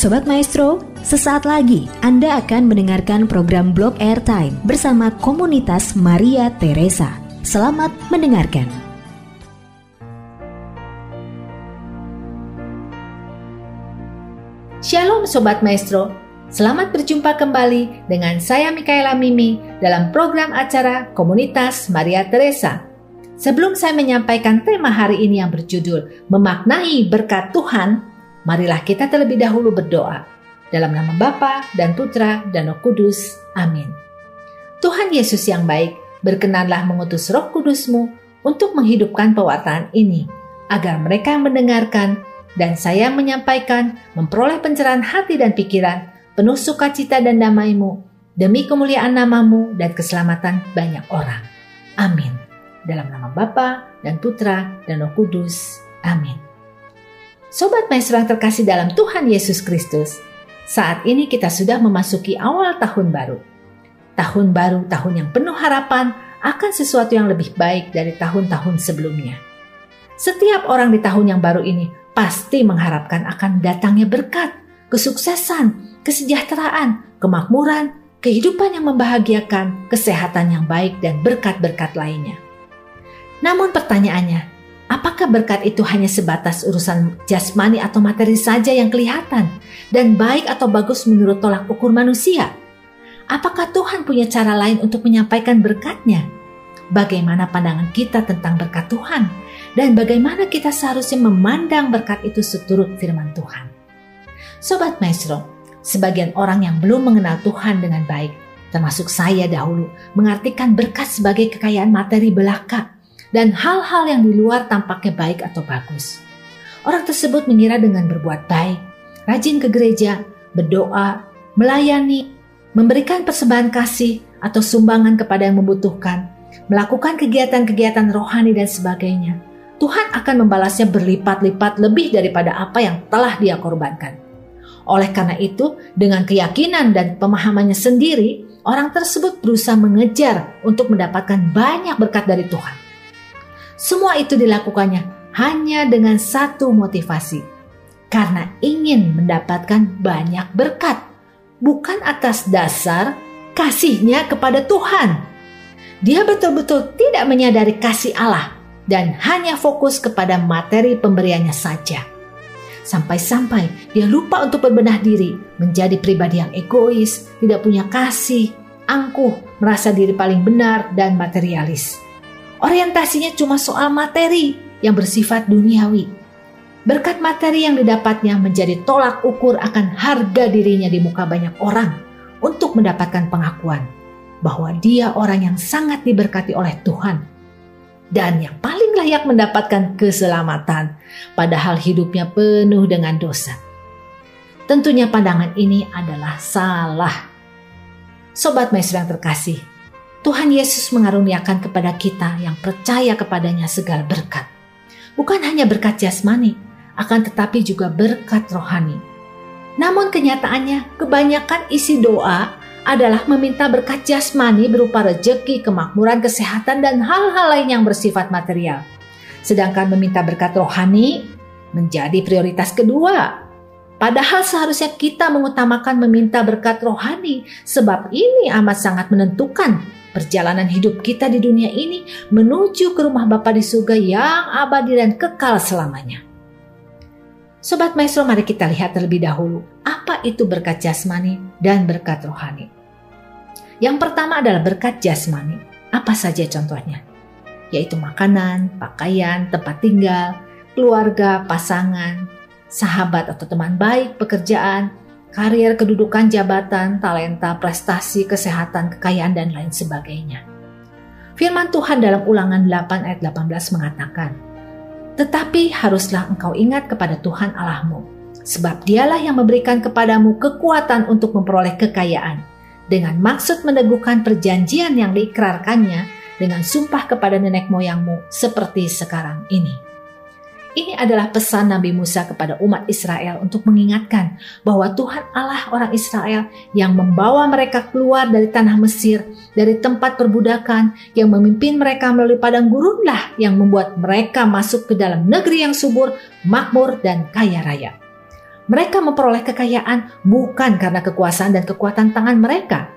Sobat Maestro, sesaat lagi Anda akan mendengarkan program Blog Airtime bersama komunitas Maria Teresa. Selamat mendengarkan. Shalom Sobat Maestro, selamat berjumpa kembali dengan saya Mikaela Mimi dalam program acara Komunitas Maria Teresa. Sebelum saya menyampaikan tema hari ini yang berjudul Memaknai Berkat Tuhan, Marilah kita terlebih dahulu berdoa. Dalam nama Bapa dan Putra dan Roh Kudus. Amin. Tuhan Yesus yang baik, berkenanlah mengutus roh kudusmu untuk menghidupkan pewartaan ini, agar mereka yang mendengarkan dan saya menyampaikan memperoleh pencerahan hati dan pikiran, penuh sukacita dan damaimu, demi kemuliaan namamu dan keselamatan banyak orang. Amin. Dalam nama Bapa dan Putra dan Roh Kudus. Amin. Sobat Maestro yang terkasih dalam Tuhan Yesus Kristus, saat ini kita sudah memasuki awal tahun baru. Tahun baru, tahun yang penuh harapan akan sesuatu yang lebih baik dari tahun-tahun sebelumnya. Setiap orang di tahun yang baru ini pasti mengharapkan akan datangnya berkat, kesuksesan, kesejahteraan, kemakmuran, kehidupan yang membahagiakan, kesehatan yang baik, dan berkat-berkat lainnya. Namun pertanyaannya, Apakah berkat itu hanya sebatas urusan jasmani atau materi saja yang kelihatan dan baik atau bagus menurut tolak ukur manusia? Apakah Tuhan punya cara lain untuk menyampaikan berkatnya? Bagaimana pandangan kita tentang berkat Tuhan? Dan bagaimana kita seharusnya memandang berkat itu seturut firman Tuhan? Sobat Maestro, sebagian orang yang belum mengenal Tuhan dengan baik, termasuk saya dahulu, mengartikan berkat sebagai kekayaan materi belaka dan hal-hal yang di luar tampaknya baik atau bagus. Orang tersebut mengira dengan berbuat baik, rajin ke gereja, berdoa, melayani, memberikan persembahan kasih atau sumbangan kepada yang membutuhkan, melakukan kegiatan-kegiatan rohani dan sebagainya. Tuhan akan membalasnya berlipat-lipat lebih daripada apa yang telah dia korbankan. Oleh karena itu, dengan keyakinan dan pemahamannya sendiri, orang tersebut berusaha mengejar untuk mendapatkan banyak berkat dari Tuhan. Semua itu dilakukannya hanya dengan satu motivasi, karena ingin mendapatkan banyak berkat, bukan atas dasar kasihnya kepada Tuhan. Dia betul-betul tidak menyadari kasih Allah dan hanya fokus kepada materi pemberiannya saja. Sampai-sampai dia lupa untuk berbenah diri, menjadi pribadi yang egois, tidak punya kasih, angkuh, merasa diri paling benar, dan materialis orientasinya cuma soal materi yang bersifat duniawi. Berkat materi yang didapatnya menjadi tolak ukur akan harga dirinya di muka banyak orang untuk mendapatkan pengakuan bahwa dia orang yang sangat diberkati oleh Tuhan dan yang paling layak mendapatkan keselamatan, padahal hidupnya penuh dengan dosa. Tentunya pandangan ini adalah salah. Sobat Maestro yang terkasih, Tuhan Yesus mengaruniakan kepada kita yang percaya kepadanya segala berkat. Bukan hanya berkat jasmani, akan tetapi juga berkat rohani. Namun kenyataannya kebanyakan isi doa adalah meminta berkat jasmani berupa rejeki, kemakmuran, kesehatan, dan hal-hal lain yang bersifat material. Sedangkan meminta berkat rohani menjadi prioritas kedua. Padahal seharusnya kita mengutamakan meminta berkat rohani sebab ini amat sangat menentukan perjalanan hidup kita di dunia ini menuju ke rumah Bapa di surga yang abadi dan kekal selamanya. Sobat Maestro, mari kita lihat terlebih dahulu apa itu berkat jasmani dan berkat rohani. Yang pertama adalah berkat jasmani. Apa saja contohnya? Yaitu makanan, pakaian, tempat tinggal, keluarga, pasangan, sahabat atau teman baik, pekerjaan, karir, kedudukan, jabatan, talenta, prestasi, kesehatan, kekayaan, dan lain sebagainya. Firman Tuhan dalam ulangan 8 ayat 18 mengatakan, Tetapi haruslah engkau ingat kepada Tuhan Allahmu, sebab dialah yang memberikan kepadamu kekuatan untuk memperoleh kekayaan, dengan maksud meneguhkan perjanjian yang diikrarkannya dengan sumpah kepada nenek moyangmu seperti sekarang ini. Ini adalah pesan Nabi Musa kepada umat Israel untuk mengingatkan bahwa Tuhan Allah orang Israel yang membawa mereka keluar dari tanah Mesir, dari tempat perbudakan, yang memimpin mereka melalui padang gurunlah yang membuat mereka masuk ke dalam negeri yang subur, makmur, dan kaya raya. Mereka memperoleh kekayaan bukan karena kekuasaan dan kekuatan tangan mereka.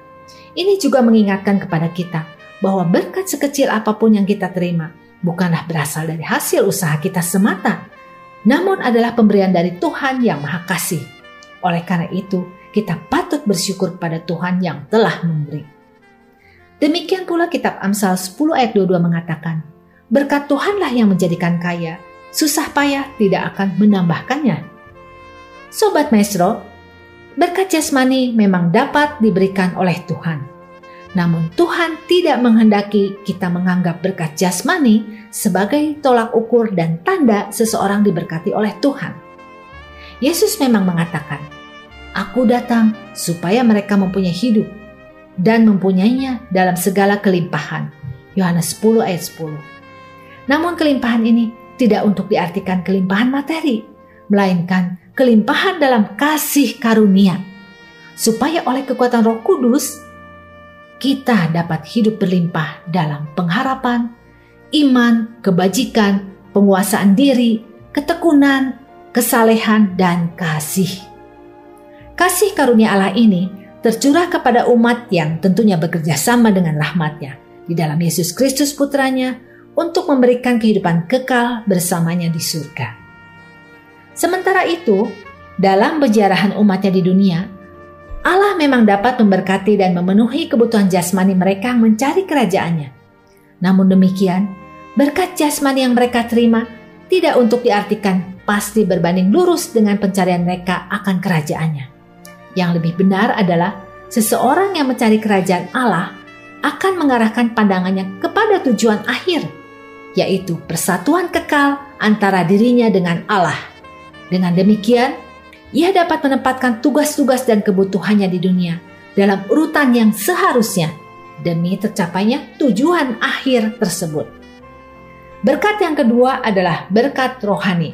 Ini juga mengingatkan kepada kita bahwa berkat sekecil apa pun yang kita terima bukanlah berasal dari hasil usaha kita semata, namun adalah pemberian dari Tuhan yang Maha Kasih. Oleh karena itu, kita patut bersyukur pada Tuhan yang telah memberi. Demikian pula kitab Amsal 10 ayat 22 mengatakan, Berkat Tuhanlah yang menjadikan kaya, susah payah tidak akan menambahkannya. Sobat Maestro, berkat jasmani memang dapat diberikan oleh Tuhan. Namun Tuhan tidak menghendaki kita menganggap berkat jasmani sebagai tolak ukur dan tanda seseorang diberkati oleh Tuhan. Yesus memang mengatakan, Aku datang supaya mereka mempunyai hidup dan mempunyainya dalam segala kelimpahan. Yohanes 10 ayat 10. Namun kelimpahan ini tidak untuk diartikan kelimpahan materi, melainkan kelimpahan dalam kasih karunia, supaya oleh kekuatan Roh Kudus kita dapat hidup berlimpah dalam pengharapan, iman, kebajikan, penguasaan diri, ketekunan, kesalehan, dan kasih. Kasih karunia Allah ini tercurah kepada umat yang tentunya bekerja sama dengan rahmatnya di dalam Yesus Kristus putranya untuk memberikan kehidupan kekal bersamanya di surga. Sementara itu, dalam penjarahan umatnya di dunia, Allah memang dapat memberkati dan memenuhi kebutuhan jasmani mereka mencari kerajaannya. Namun demikian, berkat jasmani yang mereka terima tidak untuk diartikan pasti berbanding lurus dengan pencarian mereka akan kerajaannya. Yang lebih benar adalah seseorang yang mencari kerajaan Allah akan mengarahkan pandangannya kepada tujuan akhir, yaitu persatuan kekal antara dirinya dengan Allah. Dengan demikian, ia dapat menempatkan tugas-tugas dan kebutuhannya di dunia dalam urutan yang seharusnya demi tercapainya tujuan akhir tersebut. Berkat yang kedua adalah berkat rohani.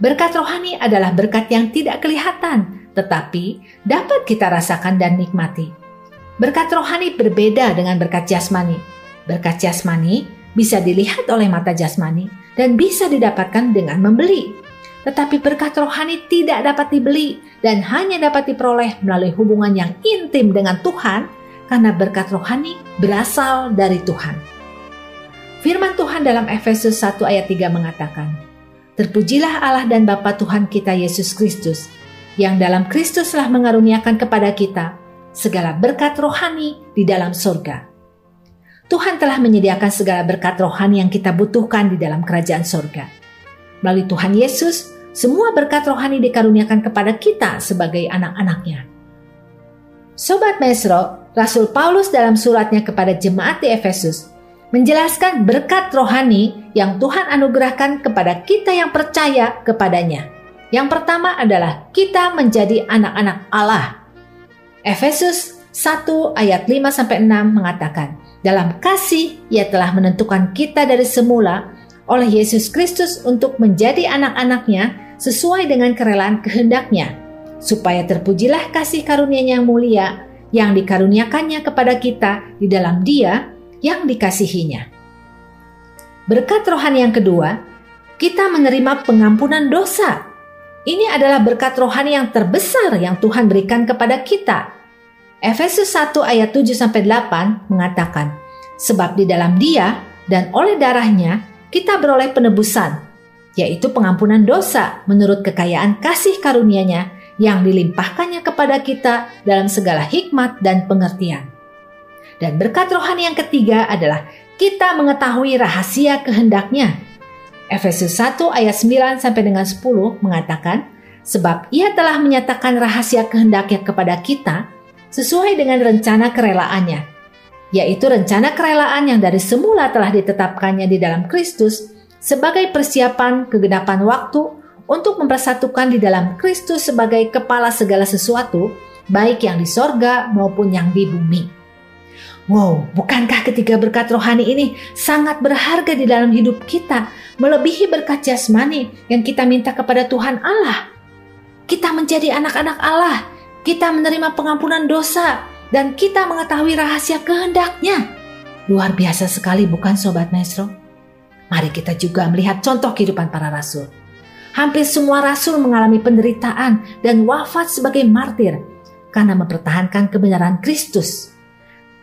Berkat rohani adalah berkat yang tidak kelihatan, tetapi dapat kita rasakan dan nikmati. Berkat rohani berbeda dengan berkat jasmani. Berkat jasmani bisa dilihat oleh mata jasmani dan bisa didapatkan dengan membeli. Tetapi berkat rohani tidak dapat dibeli dan hanya dapat diperoleh melalui hubungan yang intim dengan Tuhan karena berkat rohani berasal dari Tuhan. Firman Tuhan dalam Efesus 1 ayat 3 mengatakan, Terpujilah Allah dan Bapa Tuhan kita Yesus Kristus, yang dalam Kristus telah mengaruniakan kepada kita segala berkat rohani di dalam surga. Tuhan telah menyediakan segala berkat rohani yang kita butuhkan di dalam kerajaan surga. Melalui Tuhan Yesus, semua berkat rohani dikaruniakan kepada kita sebagai anak-anaknya. Sobat Mesro, Rasul Paulus dalam suratnya kepada jemaat di Efesus menjelaskan berkat rohani yang Tuhan anugerahkan kepada kita yang percaya kepadanya. Yang pertama adalah kita menjadi anak-anak Allah. Efesus 1 ayat 5 sampai 6 mengatakan, dalam kasih ia telah menentukan kita dari semula oleh Yesus Kristus untuk menjadi anak-anaknya sesuai dengan kerelaan kehendaknya, supaya terpujilah kasih karunia yang mulia yang dikaruniakannya kepada kita di dalam dia yang dikasihinya. Berkat rohani yang kedua, kita menerima pengampunan dosa. Ini adalah berkat rohani yang terbesar yang Tuhan berikan kepada kita. Efesus 1 ayat 7 8 mengatakan, sebab di dalam Dia dan oleh darahnya kita beroleh penebusan yaitu pengampunan dosa menurut kekayaan kasih karunia-Nya yang dilimpahkannya kepada kita dalam segala hikmat dan pengertian. Dan berkat rohani yang ketiga adalah kita mengetahui rahasia kehendaknya. Efesus 1 ayat 9 sampai dengan 10 mengatakan, sebab ia telah menyatakan rahasia kehendaknya kepada kita sesuai dengan rencana kerelaannya, yaitu rencana kerelaan yang dari semula telah ditetapkannya di dalam Kristus sebagai persiapan kegenapan waktu untuk mempersatukan di dalam Kristus sebagai kepala segala sesuatu, baik yang di sorga maupun yang di bumi. Wow, bukankah ketiga berkat rohani ini sangat berharga di dalam hidup kita, melebihi berkat jasmani yang kita minta kepada Tuhan Allah? Kita menjadi anak-anak Allah, kita menerima pengampunan dosa, dan kita mengetahui rahasia kehendaknya. Luar biasa sekali bukan Sobat Maestro? Mari kita juga melihat contoh kehidupan para rasul. hampir semua rasul mengalami penderitaan dan wafat sebagai martir karena mempertahankan kebenaran Kristus.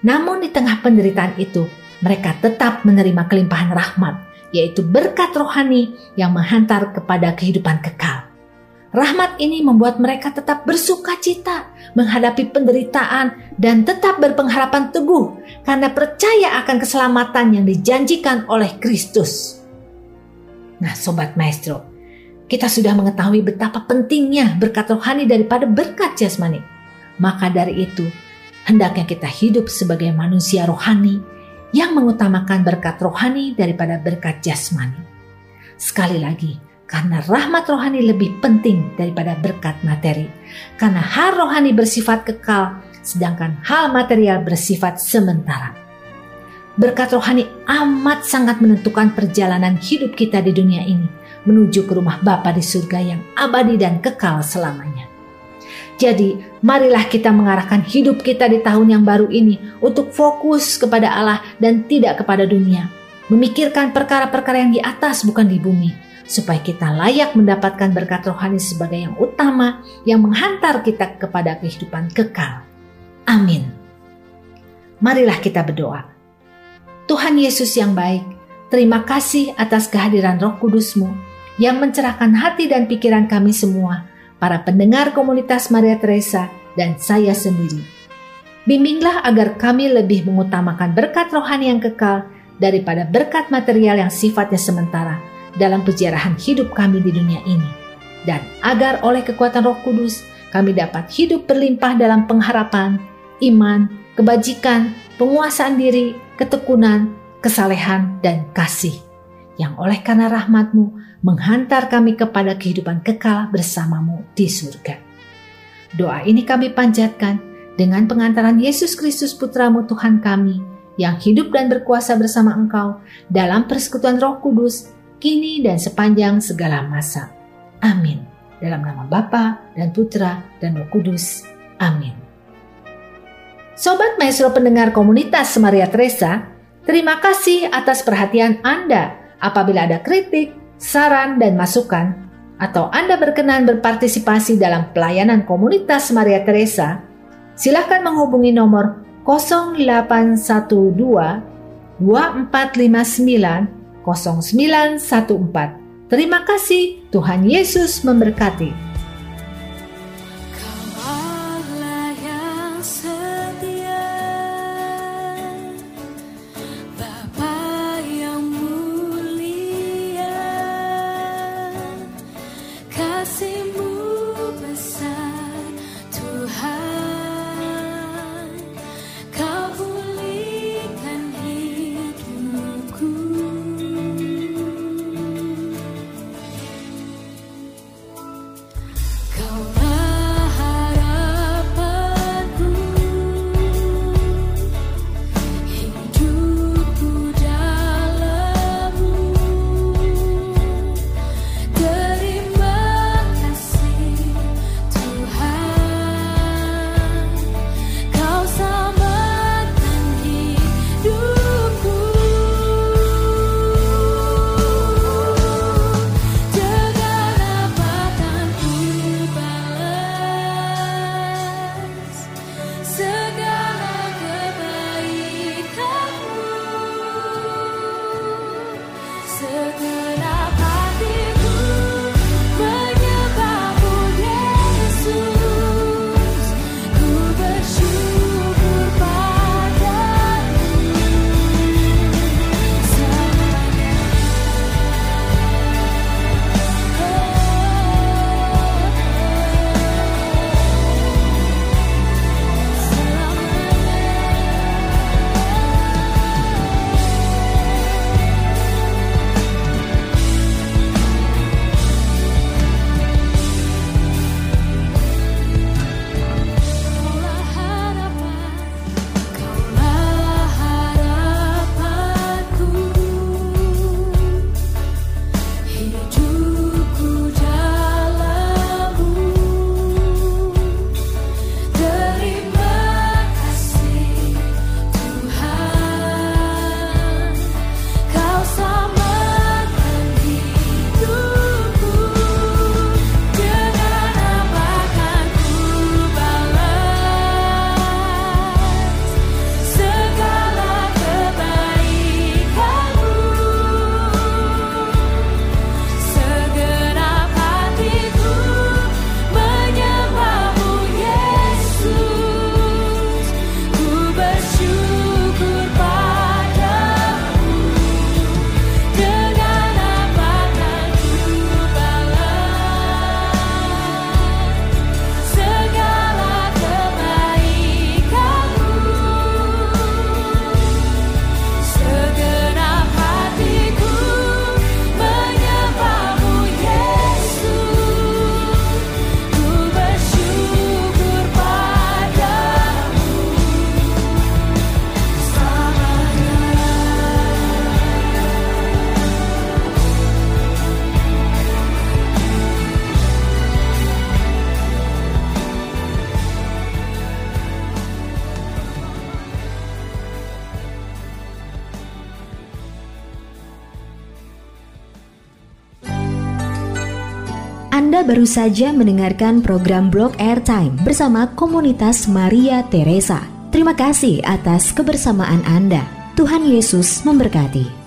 Namun di tengah penderitaan itu, mereka tetap menerima kelimpahan rahmat, yaitu berkat rohani yang menghantar kepada kehidupan kekal. Rahmat ini membuat mereka tetap bersuka cita menghadapi penderitaan dan tetap berpengharapan teguh karena percaya akan keselamatan yang dijanjikan oleh Kristus. Nah, sobat maestro, kita sudah mengetahui betapa pentingnya berkat rohani daripada berkat jasmani. Maka dari itu, hendaknya kita hidup sebagai manusia rohani yang mengutamakan berkat rohani daripada berkat jasmani. Sekali lagi, karena rahmat rohani lebih penting daripada berkat materi. Karena hal rohani bersifat kekal, sedangkan hal material bersifat sementara. Berkat rohani amat sangat menentukan perjalanan hidup kita di dunia ini menuju ke rumah Bapa di surga yang abadi dan kekal selamanya. Jadi, marilah kita mengarahkan hidup kita di tahun yang baru ini untuk fokus kepada Allah dan tidak kepada dunia. Memikirkan perkara-perkara yang di atas bukan di bumi, supaya kita layak mendapatkan berkat rohani sebagai yang utama yang menghantar kita kepada kehidupan kekal. Amin. Marilah kita berdoa. Tuhan Yesus yang baik, terima kasih atas kehadiran roh kudusmu yang mencerahkan hati dan pikiran kami semua para pendengar komunitas Maria Teresa, dan saya sendiri. Bimbinglah agar kami lebih mengutamakan berkat rohani yang kekal daripada berkat material yang sifatnya sementara dalam pejarahan hidup kami di dunia ini. Dan agar oleh kekuatan roh kudus kami dapat hidup berlimpah dalam pengharapan, iman, kebajikan, penguasaan diri, ketekunan, kesalehan, dan kasih. Yang oleh karena rahmatmu menghantar kami kepada kehidupan kekal bersamamu di surga. Doa ini kami panjatkan dengan pengantaran Yesus Kristus Putramu Tuhan kami yang hidup dan berkuasa bersama Engkau dalam persekutuan Roh Kudus kini dan sepanjang segala masa. Amin. Dalam nama Bapa dan Putra dan Roh Kudus. Amin. Sobat Maestro pendengar komunitas Maria Teresa, terima kasih atas perhatian Anda. Apabila ada kritik, saran, dan masukan, atau Anda berkenan berpartisipasi dalam pelayanan komunitas Maria Teresa, silakan menghubungi nomor 0812 2459 0914. Terima kasih, Tuhan Yesus memberkati. Baru saja mendengarkan program Blog Airtime bersama komunitas Maria Teresa. Terima kasih atas kebersamaan Anda. Tuhan Yesus memberkati.